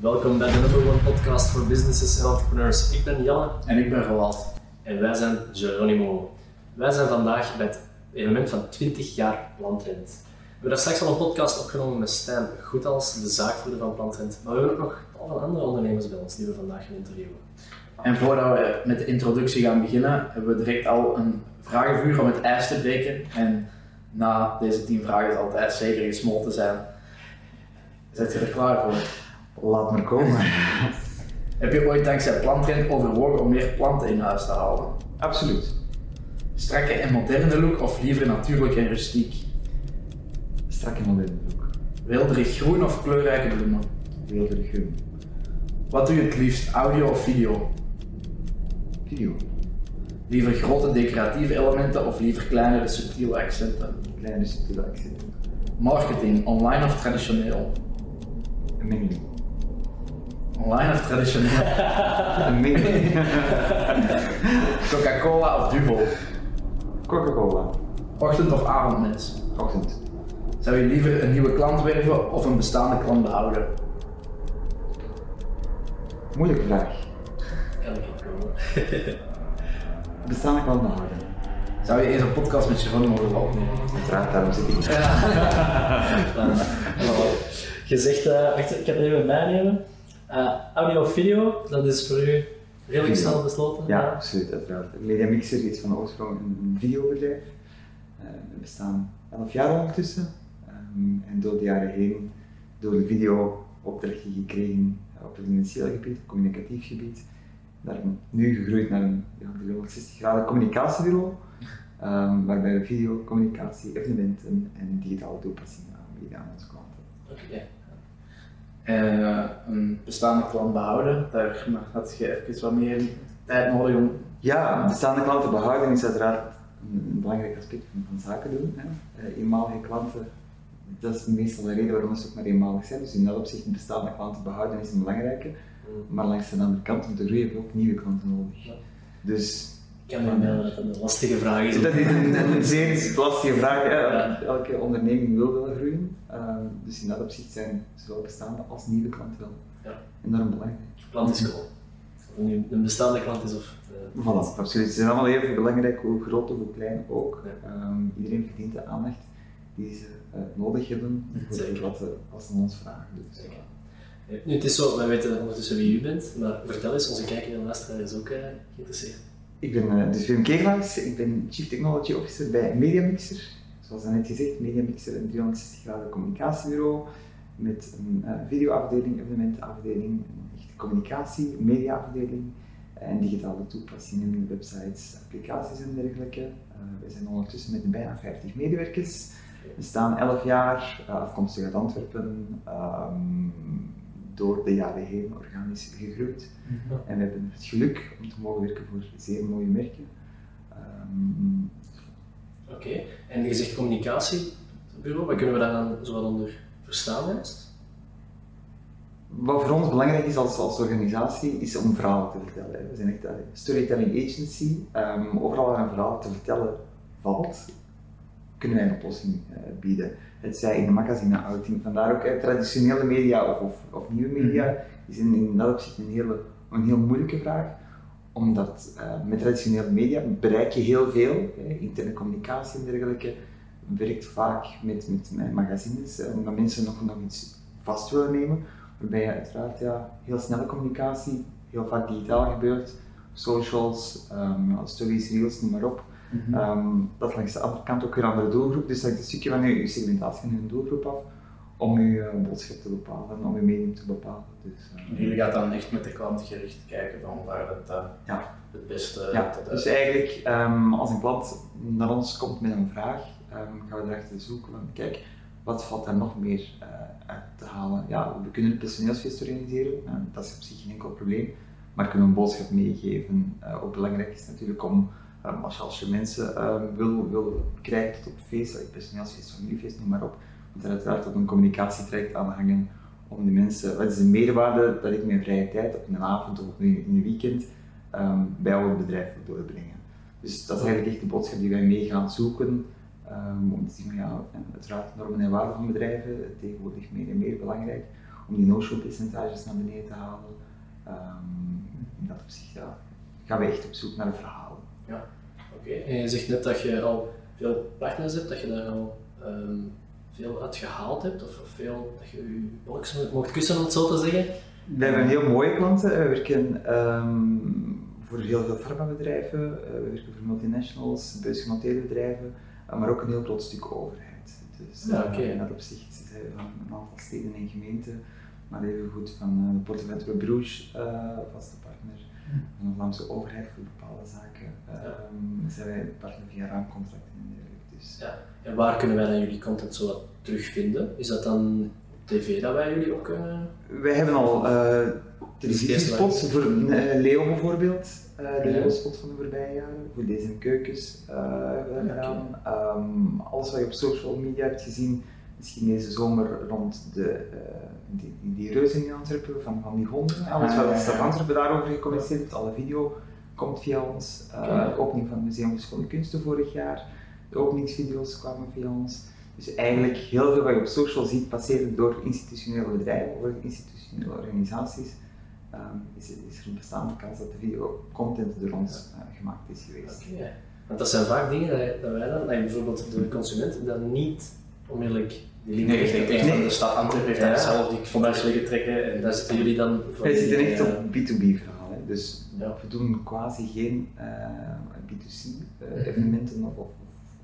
Welkom bij de number one podcast voor businesses en entrepreneurs. Ik ben Janne. En ik ben Roald. En wij zijn Geronimo. Wij zijn vandaag bij het evenement van 20 jaar Plantrend. We hebben daar straks al een podcast opgenomen met Stijn Goedals, de zaakvoerder van Plantrend. Maar we hebben ook nog tal van andere ondernemers bij ons die we vandaag gaan interviewen. En voordat we met de introductie gaan beginnen, hebben we direct al een vragenvuur om het ijs te breken. En na deze 10 vragen zal het ijs zeker gesmolten zijn. Zet je er klaar voor? Laat maar komen. Heb je ooit dankzij Plantrend overwogen om meer planten in huis te houden? Absoluut. Strakke en moderne look of liever natuurlijk en rustiek? Strak en moderne look. Wilderig groen of kleurrijke bloemen? Wilderig groen. Wat doe je het liefst, audio of video? Video. Liever grote decoratieve elementen of liever kleinere subtiele accenten? Kleine subtiele accenten. Marketing, online of traditioneel? Een mengeling. Online of traditioneel? Coca-Cola of Duvel? Coca-Cola. Ochtend of avondmens? Ochtend. Zou je liever een nieuwe klant werven of een bestaande klant behouden? Moeilijke vraag. Kan ik komen. Bestaan ik wel behouden? Zou je eens een podcast met Jeroen mogen opnemen? Uiteraard, daarom zit ik hier. Je zegt, eh, wacht, ik heb het even bijnemen. Eh audio of video, dat is voor u redelijk snel besloten. Ja, absoluut, uiteraard. Media Mixer is van oorsprong een videobedrijf. Eh, we bestaan 11 jaar ondertussen. Ehm, en door de jaren heen, door de video opdrachten gekregen eh, op het financiële gebied, communicatief gebied. Daar nu gegroeid naar een ja, 360 graden communicatiebureau. ehm, waarbij we video, communicatie, evenementen en digitale toepassingen aanbieden aan onze klanten. Oké. Eh, een bestaande klant behouden, daar had je even wat meer tijd nodig om. Ja, bestaande klanten behouden is uiteraard een, een belangrijk aspect van, van zaken doen. Hè. Eh, eenmalige klanten, dat is meestal de reden waarom ze ook maar eenmalig zijn. Dus in dat opzicht, bestaande klanten behouden is een belangrijke. Mm. Maar langs de andere kant, om te groeien, heb je ook nieuwe klanten nodig. Ja. Dus kan me inbeelden dat dat een lastige vraag is. dat is een, een zeer lastige vraag. Ja. Elke onderneming wil willen groeien. Eh, dus in dat opzicht zijn zowel bestaande als nieuwe klanten wel. Ja. En daarom belangrijk. Klant is cool. Nu een bestaande klant is of... eh, Voilà, absoluut. Ze zijn allemaal even belangrijk, hoe groot of hoe klein ook. Ja. Ehm, iedereen verdient de aandacht die ze eh, nodig hebben Zeker. wat ze als aan ons vragen. Dus, Zeker. Nu, het is zo, wij weten ondertussen wie u bent, maar vertel eens, onze kijker en luisteraar is ook eh, geïnteresseerd. Ik ben eh, dus Wim Kegelaars, ik ben Chief Technology Officer bij Mediamixer. Zoals net gezegd, Mediamixer een 360 graden communicatiebureau met een eh, videoafdeling, evenementenafdeling, een echte communicatie, mediaafdeling en digitale toepassingen, websites, applicaties en dergelijke. Eh, we zijn ondertussen met bijna 50 medewerkers. We staan 11 jaar, afkomstig uit Antwerpen, ehm, door de jaren heen organisch gegroeid. En we hebben het geluk om te mogen werken voor zeer mooie merken. Ehm, Oké, en je zegt communicatiebureau, wat kunnen we daar dan zo wat onder verstaan juist? wat voor ons belangrijk is als, als organisatie, is om verhalen te vertellen. We zijn echt een storytelling agency. Ehm, overal waar een verhaal te vertellen valt, kunnen wij een oplossing eh, bieden. Het zij in een magazine outing, vandaar ook eh, traditionele media of, of, of nieuwe media, is in, in dat opzicht een, hele, een heel moeilijke vraag. Omdat eh, met traditionele media bereik je heel veel, hè, interne communicatie en dergelijke, werkt vaak met, met, met magazines, eh, omdat mensen nog, nog iets vast willen nemen. Waarbij je uiteraard ja, heel snelle communicatie, heel vaak digitaal gebeurt, socials, ehm, stories, reels, noem maar op. Ehm, dat langs de andere kant ook weer een andere doelgroep. Dus dat is een stukje van je, segmentatie van je doelgroep af om je eh, boodschap te bepalen, om je mening te bepalen. Dus, eh, Jullie gaat dan echt met de klant gericht kijken van waar het eh, Ja. het beste ja, tot dus eigenlijk ehm, als een klant naar ons komt met een vraag, ehm, gaan we erachter zoeken van kijk, wat valt daar nog meer eh, uit te halen? Ja, we kunnen een personeelsfeest organiseren, dat is op zich geen enkel probleem, maar kunnen we een boodschap meegeven. Eh, ook belangrijk is natuurlijk om, ehm, als, je, als je mensen ehm, wil, wil krijgen tot op feest, personeelsfeest, familiefeest, noem maar op, moet er uiteraard ook een communicatietraject aan hangen om de mensen, wat is de meerwaarde dat ik mijn vrije tijd op een avond of in een weekend ehm, bij ons bedrijf wil doorbrengen. Dus dat is eigenlijk echt de boodschap die wij mee gaan zoeken. om te zien, van, ja, uiteraard normen en waarden van bedrijven, tegenwoordig meer en meer belangrijk. om die no-show percentages naar beneden te halen. Um, in dat opzicht ja, gaan we echt op zoek naar verhalen. Ja, oké. En je zegt net dat je al veel partners hebt, dat je daar al um, veel uit gehaald hebt, of, of veel dat je je bolks mocht kussen, om het zo te zeggen? We hebben heel mooie klanten. We werken um, voor heel veel farmabedrijven, uh, we werken voor multinationals, beursgenoteerde bedrijven, uh, maar ook een heel groot stuk overheid. Dus ja, okay. in dat opzicht zijn we van een aantal steden en gemeenten, maar even goed van de Porto Bruges, vaste partner, van de Vlaamse overheid voor bepaalde zaken, um, zijn wij partner via raamcontracten en dergelijke. Dus. Ja. En waar kunnen wij dan jullie content zo terugvinden? Is dat dan tv dat wij jullie ook kunnen? Wij hebben al uh, televisiespots voor uh, Leo bijvoorbeeld, uh, de Leo-spot van de voorbije jaren, voor deze keukens hebben we gedaan. Okay. Um, alles wat je op social media hebt gezien, misschien deze zomer rond de, die, die reuzen in Antwerpen, van, van die honden, alles wat Stad Antwerpen daarover gecommuniceerd heeft, alle video komt via ons. Okay. De opening van het Museum voor Schone Kunsten vorig jaar, de openingsvideo's kwamen via ons. Dus eigenlijk heel veel wat je op social ziet passeren door institutionele bedrijven of institutionele organisaties, um, is, is, er een bestaande kans dat de videocontent door ons uh, gemaakt is geweest. Okay. Want dat zijn vaak dingen dat, dat wij dan, bijvoorbeeld de consument, dan niet onmiddellijk die link nee, nee. de stad Antwerpen heeft ja. zelf die liggen trekken en daar zitten jullie dan voor. Wij zitten echt op B2B verhaal, hè. dus ja. we doen quasi geen uh, B2C uh, evenementen of, of,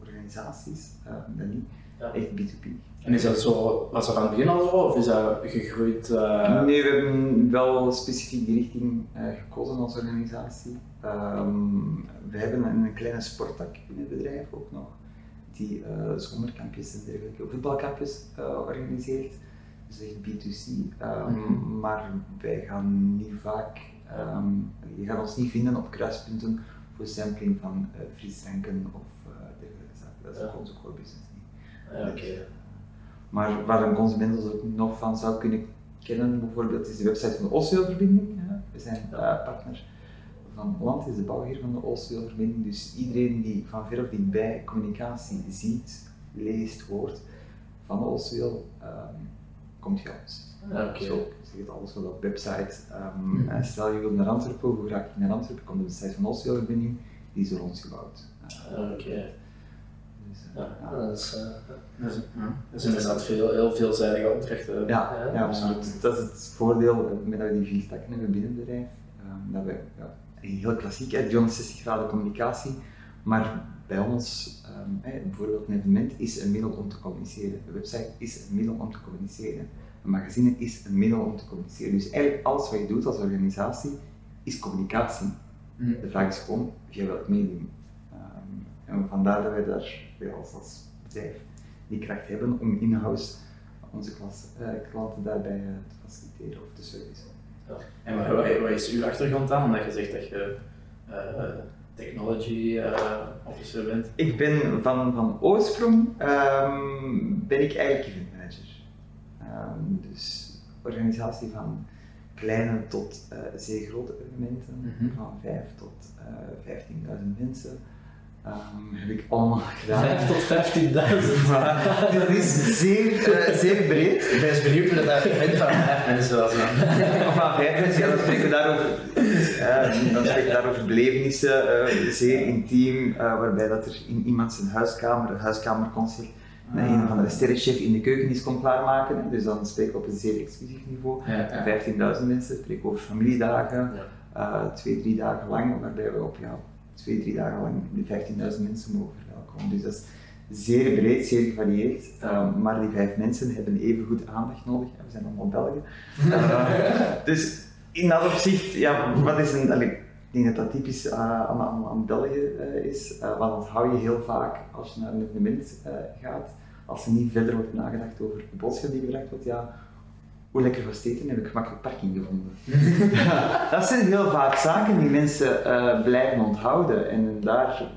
organisaties, uh, dat niet. Ja. Echt B2B. En is dat zo, was dat aan het begin al zo, of is dat gegroeid? Uh... Nee, we hebben wel specifiek die richting uh, gekozen als organisatie. Um, we hebben een, een, kleine sporttak in het bedrijf ook nog, die uh, zomerkampjes en dergelijke, voetbalkampjes organiseert. Dus echt B2C. Um, mm-hmm. Maar wij gaan niet vaak, um, je gaat ons niet vinden op kruispunten voor sampling van frisdranken of dergelijke zaken. Dat is ook onze core business. Ja, okay. Maar waar een consument ons ook nog van zou kunnen kennen, bijvoorbeeld, is de website van de Oostweelverbinding. We zijn uh, partner van Holland, is de bouwheer van de Oostweelverbinding. Dus iedereen die van ver of dichtbij communicatie ziet, leest, hoort van de Oostweel, um, komt via ons. Ja, okay. Zo zegt alles wat op website. Um, mm. Stel je wilt naar Antwerpen, hoe raak je naar Antwerpen? Komt de website van de Oostweelverbinding, die is door ons gebouwd. Oké. Okay. Ja, dat is, uh, dat is, ja. dat is inderdaad veel, heel veelzijdige opdrachten. Ja, ja, ja, absoluut. Dat is het voordeel met dat we die vier takken hebben binnen het bedrijf. Um, dat we ja, heel klassiek, 360 graden communicatie, maar bij ons, um, bijvoorbeeld een evenement is een middel om te communiceren. Een website is een middel om te communiceren. Een magazine is een middel om te communiceren. Dus eigenlijk alles wat je doet als organisatie is communicatie. Mm. De vraag is gewoon via welk medium. Um, en vandaar dat wij daar wij als, als bedrijf die kracht hebben om in-house onze klas, uh, klanten daarbij uh, te faciliteren of te servicen. En wat, wat, is uw achtergrond dan? Omdat je zegt dat je uh, technology officer bent. Ik ben van, van oorsprong um, ben ik eigenlijk event manager. Um, dus organisatie van kleine tot zeer grote evenementen, mm -hmm. van 5 tot 15.000 mensen. Um, heb ik allemaal gedaan. 5 tot 15.000. dat is zeer, uh, zeer breed. Ik ben eens benieuwd hoe dat daar vindt van 5 mensen was. of van 5 mensen, ja, dan spreken we daarover, uh, dan spreken we daarover belevenissen, uh, zeer intiem, waarbij dat er in iemand zijn huiskamer, een huiskamerconcert, ah. een van de sterrenchef in de keuken is kon klaarmaken. Dus dan spreken we op een zeer exclusief niveau. Ja, ja. 15.000 mensen, spreken over familiedagen, ja. twee, drie dagen lang, waarbij we op ja, twee, drie dagen lang die 15.000 mensen mogen verwelkomen. Dus dat is zeer breed, zeer gevarieerd. Um, maar die vijf mensen hebben even goed aandacht nodig. we zijn allemaal Belgen. uh, dus in dat opzicht, ja, wat is een. Allee, ik denk dat dat typisch uh, aan, aan, aan, België uh, is, uh, want dat hou je heel vaak als je naar een evenement gaat. Als er niet verder wordt nagedacht over de boodschap die gebracht wordt, ja, hoe lekker was eten, heb ik gemakkelijk parking gevonden. dat zijn heel vaak zaken die mensen uh, blijven onthouden. En daar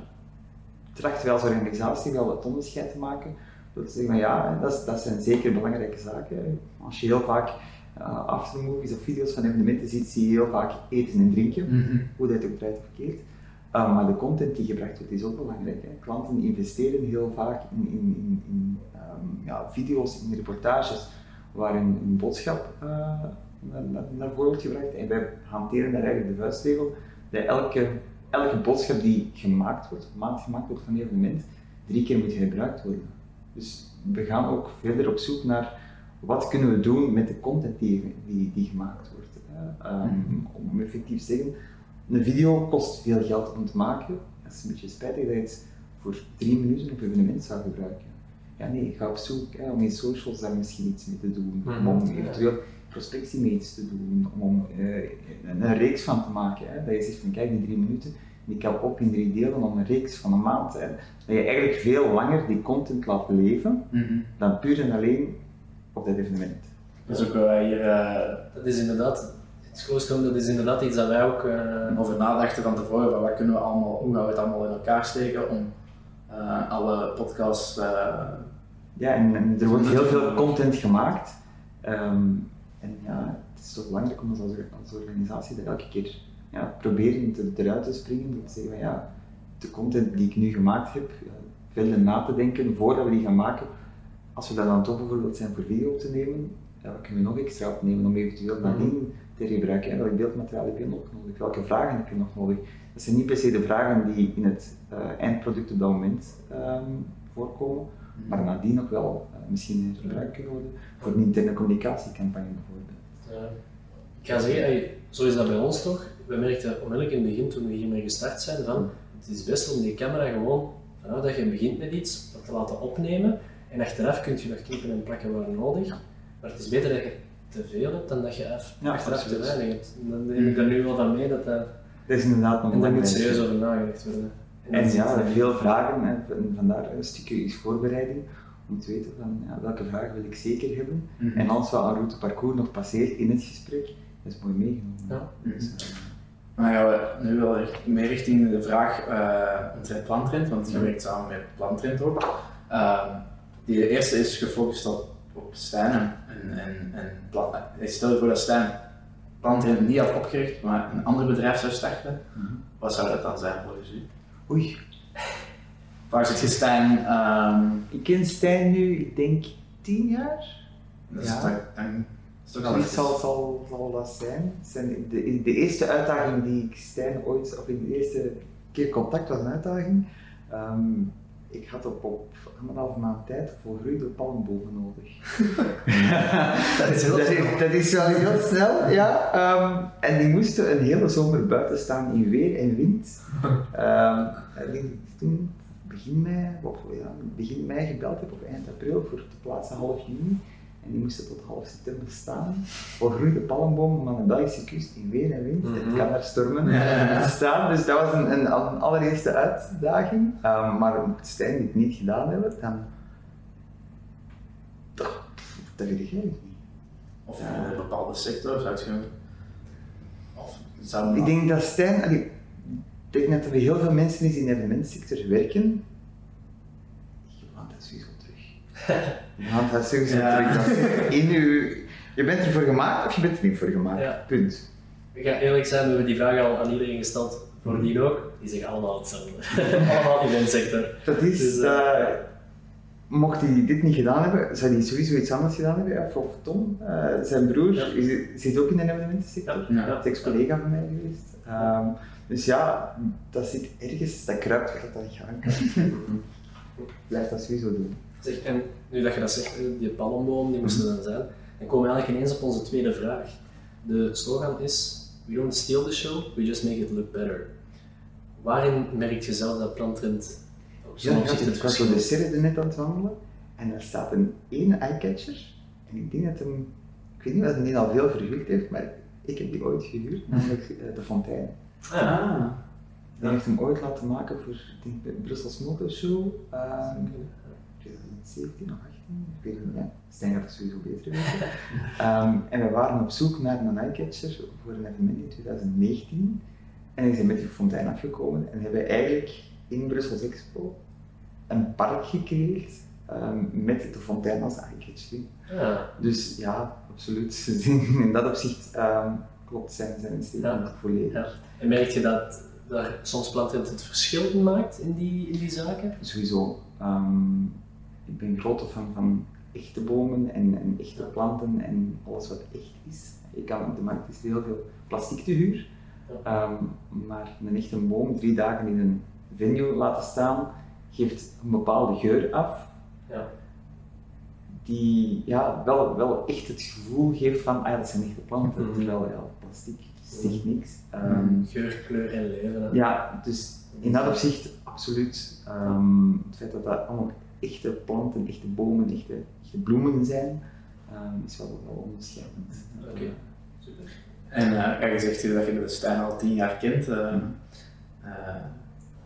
trachten wij als organisatie wel het onderscheid te maken. Te zeggen, ja, dat, dat zijn zeker belangrijke zaken. Als je heel vaak uh, aftermovies of video's van evenementen ziet, zie je heel vaak eten en drinken, mm -hmm. hoe dat ook draait of verkeerd. Uh, maar de content die gebracht wordt is ook belangrijk. Hè. Klanten investeren heel vaak in, in, in, in um, ja, video's, in reportages waar een, boodschap uh, naar, naar, voren wordt gebracht. En wij hanteren daar eigenlijk de vuistregel dat elke, elke boodschap die gemaakt wordt, maand gemaakt wordt van een evenement, drie keer moet gebruikt worden. Dus we gaan ook verder op zoek naar wat kunnen we doen met de content die, die, die gemaakt wordt. Um, om effectief te zeggen, een video kost veel geld om te maken. Het is een beetje spijtig dat je het voor drie minuten op een evenement zou gebruiken. Ja, nee, ga op zoek hè, om in socials daar misschien iets mee te doen. Mm Om eventueel prospectie mee iets te doen. Om uh, een, een, reeks van te maken. Hè, dat je zegt van kijk, die drie minuten, die kan op in drie delen om een reeks van een maand. Hè, dat je eigenlijk veel langer die content laat leven mm -hmm. dan puur en alleen op dat evenement. Dus ook wij hier, uh, dat is inderdaad Schoolstroom, dat is inderdaad iets dat wij ook uh, over nadachten van tevoren, van wat kunnen we allemaal, hoe gaan we het allemaal in elkaar steken om uh, alle podcasts... Ja, en, en, er wordt heel veel content gemaakt. Um, en ja, het is toch belangrijk om als, als organisatie dat elke keer ja, proberen te, eruit te springen, te zeggen van ja, de content die ik nu gemaakt heb, veel na te denken voordat we die gaan maken. Als we dat dan toch bijvoorbeeld zijn voor video op te nemen, ja, dan kunnen we nog extra opnemen om eventueel nadien te gebruiken. Hè? Welk beeldmateriaal heb je nog nodig? Welke vragen heb je nog nodig? Dat zijn niet per se de vragen die in het uh, eindproduct op dat moment um, voorkomen. Maar nadien nog wel uh, misschien gebruikt kunnen worden voor een interne communicatiecampagne bijvoorbeeld. Ik ga zeggen, zo is dat bij ons toch. We merkten onmiddellijk in het begin toen we hiermee gestart zijn van het is best om die camera gewoon vanaf dat je begint met iets te laten opnemen en achteraf kun je nog knippen en plakken waar nodig. Maar het is beter dat je te veel hebt dan dat je achteraf te weinig hebt. Dan neem ik er nu wel van mee dat dat... Dat is inderdaad nog En daar moet serieus over nagedacht worden. En, ja, veel vragen, hè, vandaar een stukje is voorbereiding, om te weten van ja, welke vragen wil ik zeker hebben. Mm -hmm. En als we een routeparcours nog passeert in het gesprek, dat is mooi meegenomen. Ja. Dus, uh, dan gaan we nu wel meer richting de vraag uh, Plantrend, want je werkt samen met Plantrend ook. Uh, die eerste is gefocust op op Stijn en, en, en stel je voor dat Stijn Plantrend niet had opgericht, maar een ander bedrijf zou starten, mm -hmm. wat zou dat dan zijn volgens u? Oei. Waar zit je Stijn? Um... Ik ken Stijn nu, ik denk tien jaar. Dat is ja. toch, dan, is toch al zal, zal, zal dat zijn. zijn de, de eerste uitdaging die ik Stijn ooit, of in de eerste keer contact was een uitdaging. Um, ik had op, op anderhalf maand tijd voor de palmbomen nodig. dat, is heel dat, is, dat is wel heel snel, ja. Um, en die moesten een hele zomer buiten staan in weer en wind. Um, en toen begin mei, of, ja, begin mei gebeld heb, of eind april, voor te plaatsen half juni. En die moesten tot half september staan. Volgroeide palmbomen aan de Belgische kust in weer en wind. Mm -hmm. Het kan daar stormen ja. staan. Dus dat was een, een, een allereerste uitdaging. Um, maar mocht Stijn dit niet gedaan hebben, dan. Dat, dat weet ik niet. Of in een bepaalde sector zou je. Of zou ik denk dat Stijn. Allee, ik denk dat er heel veel mensen is in de evenementsector werken. Je want dat sowieso terug. Want dat is ja. in u, je bent ervoor gemaakt of je bent er niet voor gemaakt. Ja. Punt. Ik ga eerlijk zijn, we hebben die vraag al aan iedereen gesteld, voor die ook. Die zeggen allemaal hetzelfde. allemaal in de sector. Dat is, dus, uh, mocht hij dit niet gedaan hebben, zou hij sowieso iets anders gedaan hebben. Of Tom, uh, zijn broer, ja. zit ook in de evenementensector. Ja. Ja. ex-collega van mij geweest. Um, dus ja, dat zit ergens, dat kruipt dat dat gaan kan. Blijf dat sowieso doen. Zeg, en nu dat je dat zegt, die palmboom, die moesten dan zijn, dan komen we eigenlijk ineens op onze tweede vraag. De slogan is, we don't steal the show, we just make it look better. Waarin merk je zelf dat plantrend op zo'n ja, opzicht het verschil Ik was de net aan het wandelen en daar staat een ene eyecatcher en ik denk dat hem, ik weet niet of hij al veel verhuurd heeft, maar ik heb die ooit gehuurd, namelijk uh, de fontein. Ah. Die heeft hem ooit laten maken voor de Brussels Motor Show. Uh, 2017 of 18, ik weet het niet, Stijn gaat het sowieso beter weten. um, en we waren op zoek naar een eyecatcher voor een evenement in 2019. En ik zijn met die fontein afgekomen en hebben eigenlijk in Brussels Expo een park gecreëerd um, met de fontein als eyecatcher. Ja. Dus ja, absoluut. In dat opzicht um, klopt zijn, zijn statement ja. volledig. Ja. En merk je dat daar soms Plantent het verschil in maakt in die, in die zaken? Sowieso. Um, ik ben grote fan van echte bomen en, en echte planten en alles wat echt is. Je kan op de markt is heel veel plastic te huur, Ja. Ehm, maar een echte boom drie dagen in een venue laten staan geeft een bepaalde geur af Ja. die ja, wel, wel echt het gevoel geeft van ah, dat zijn echte planten, Mhm. terwijl ja, plastic zegt niks. Mhm. Ehm, Geur, kleur en leven. hè. ja, dus in dat opzicht absoluut. Ehm, het feit dat dat allemaal echte planten, echte bomen, echte, echte bloemen zijn, ehm, is wel, wel onderscheidend. Oké. Super. En eh, ja, je zegt hier dat je de Stijn al tien jaar kent. eh, Mhm. eh,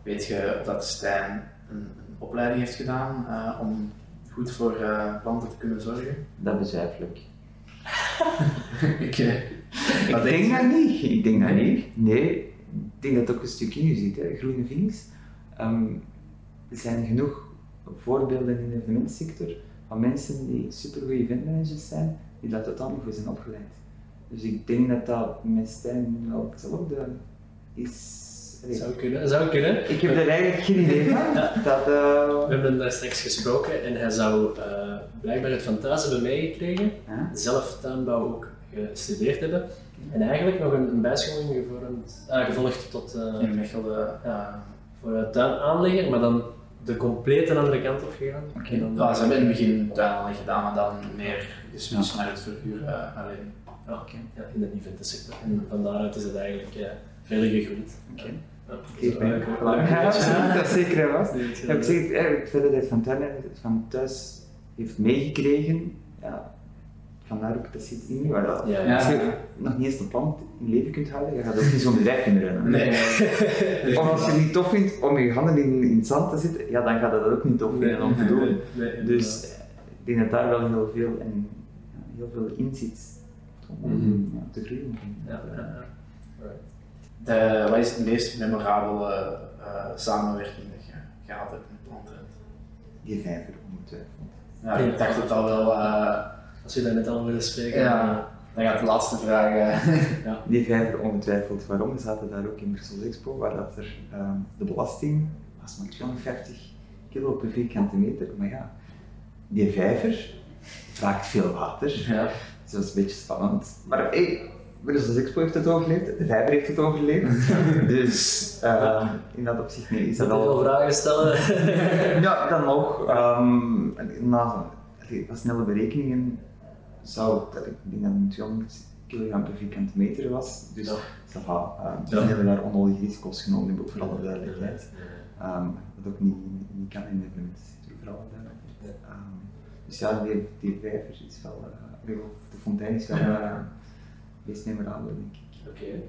weet je dat Stijn een, een opleiding heeft gedaan eh, om goed voor eh, planten te kunnen zorgen? Dat betwijfel ik. ik, eh, denk dat niet. Ik denk dat Nee? niet. Nee, ik denk dat het ook een stukje in je zit, hè. groene vingers. Er zijn genoeg voorbeelden in de evenementsector van mensen die supergoeie eventmanagers zijn, die daar totaal niet voor zijn opgeleid. Dus ik denk dat dat met Stijn wel hetzelfde is. Zou kunnen. Zou kunnen. ik heb er eigenlijk geen idee van. Dat, eh, We hebben daar straks gesproken en hij zou eh, blijkbaar het van thuis hebben meegekregen, zelf tuinbouw ook gestudeerd hebben en eigenlijk nog een, een bijscholing gevormd, ah, gevolgd tot, eh, Mechelen. Ja. voor een tuinaanlegger, maar dan de complete andere kant op gegaan. Oké. En dan- Ja, ze hebben in het begin tuinaanleg gedaan, maar dan meer geswitcht naar het verhuur eh, alleen. Ja, oké. ja, in de eventensector. En van daaruit is het eigenlijk eh, verder gegroeid. Oké. Ja, leuk, hè? Ja, absoluut, dat is zeker Ja, ik zeg het, eigenlijk het feit dat hij het van, tuin, van thuis heeft meegekregen, ja, vandaar ook dat zit in. Maar dat, Ja, ja. Als je nog niet eens een plant in leven kunt houden, je gaat ook niet zo'n bedrijf kunnen runnen. Nee. Of als je het niet tof vindt om je handen in, in het zand te zitten, ja, dan gaat dat ook niet tof vinden om te doen. Dus eh, ik denk dat daar wel heel veel, en, heel veel in zit om Mhm. ja, te groeien. Ja, ja. De, wat is de meest memorabele eh, samenwerking dat je gehad hebt met Plantrend? Die vijver, ongetwijfeld. Ja, ik dacht het al wel. eh, Als je daar net al willen spreken. Ja. dan gaat de laatste vraag. eh, Die vijver ongetwijfeld. Waarom? We zaten daar ook in Brussels Expo, waar dat er ehm, de belasting was maar 250 kilo per vierkante meter. Maar ja, die vijver vraagt veel water. ja. Dus dat is een beetje spannend. Maar hey, Brussels Expo heeft het overleefd, de vijver heeft het overleefd. dus ehm, in dat opzicht nee, is dat Dat veel wel... vragen stellen. Ja, dan nog. ehm, na na snelle berekeningen zou het, ik denk dat het 200 kilogram per vierkante meter was. Dus Ja. ça va. Ehm, Ja. we hebben daar onnodige risico's genomen, hebben voor alle duidelijkheid. Ehm, wat ook niet, niet kan in de evenementensector, voor alle duidelijkheid. Ehm, dus ja, die, die vijver is wel, eh, de fontein is wel Ja. eh, meest memorabel, denk ik. Oké.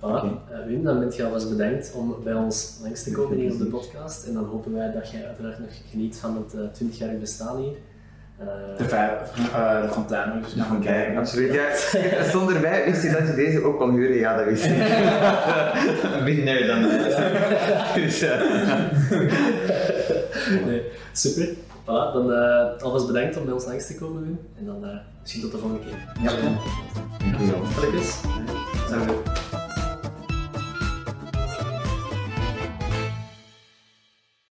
Voilà. Eh, Wim, dan bent je alvast bedankt om bij ons langs te komen hier op de podcast. En dan hopen wij dat jij uiteraard nog geniet van het eh 20-jarig bestaan hier. Eh, De, vijf, eh, de fontein. Dus Ja, nog een kijk, kijken. absoluut. Ja, dat stond erbij, wist je dat je deze ook kon huren? Ja, dat wist ik. Minder dan dat. Dus, eh, nee, super. Voilà, dan eh, alvast bedankt om bij ons langs te komen, Wim. En dan eh, misschien tot de volgende keer. ja. Dankjewel. Gelukkig. Zo.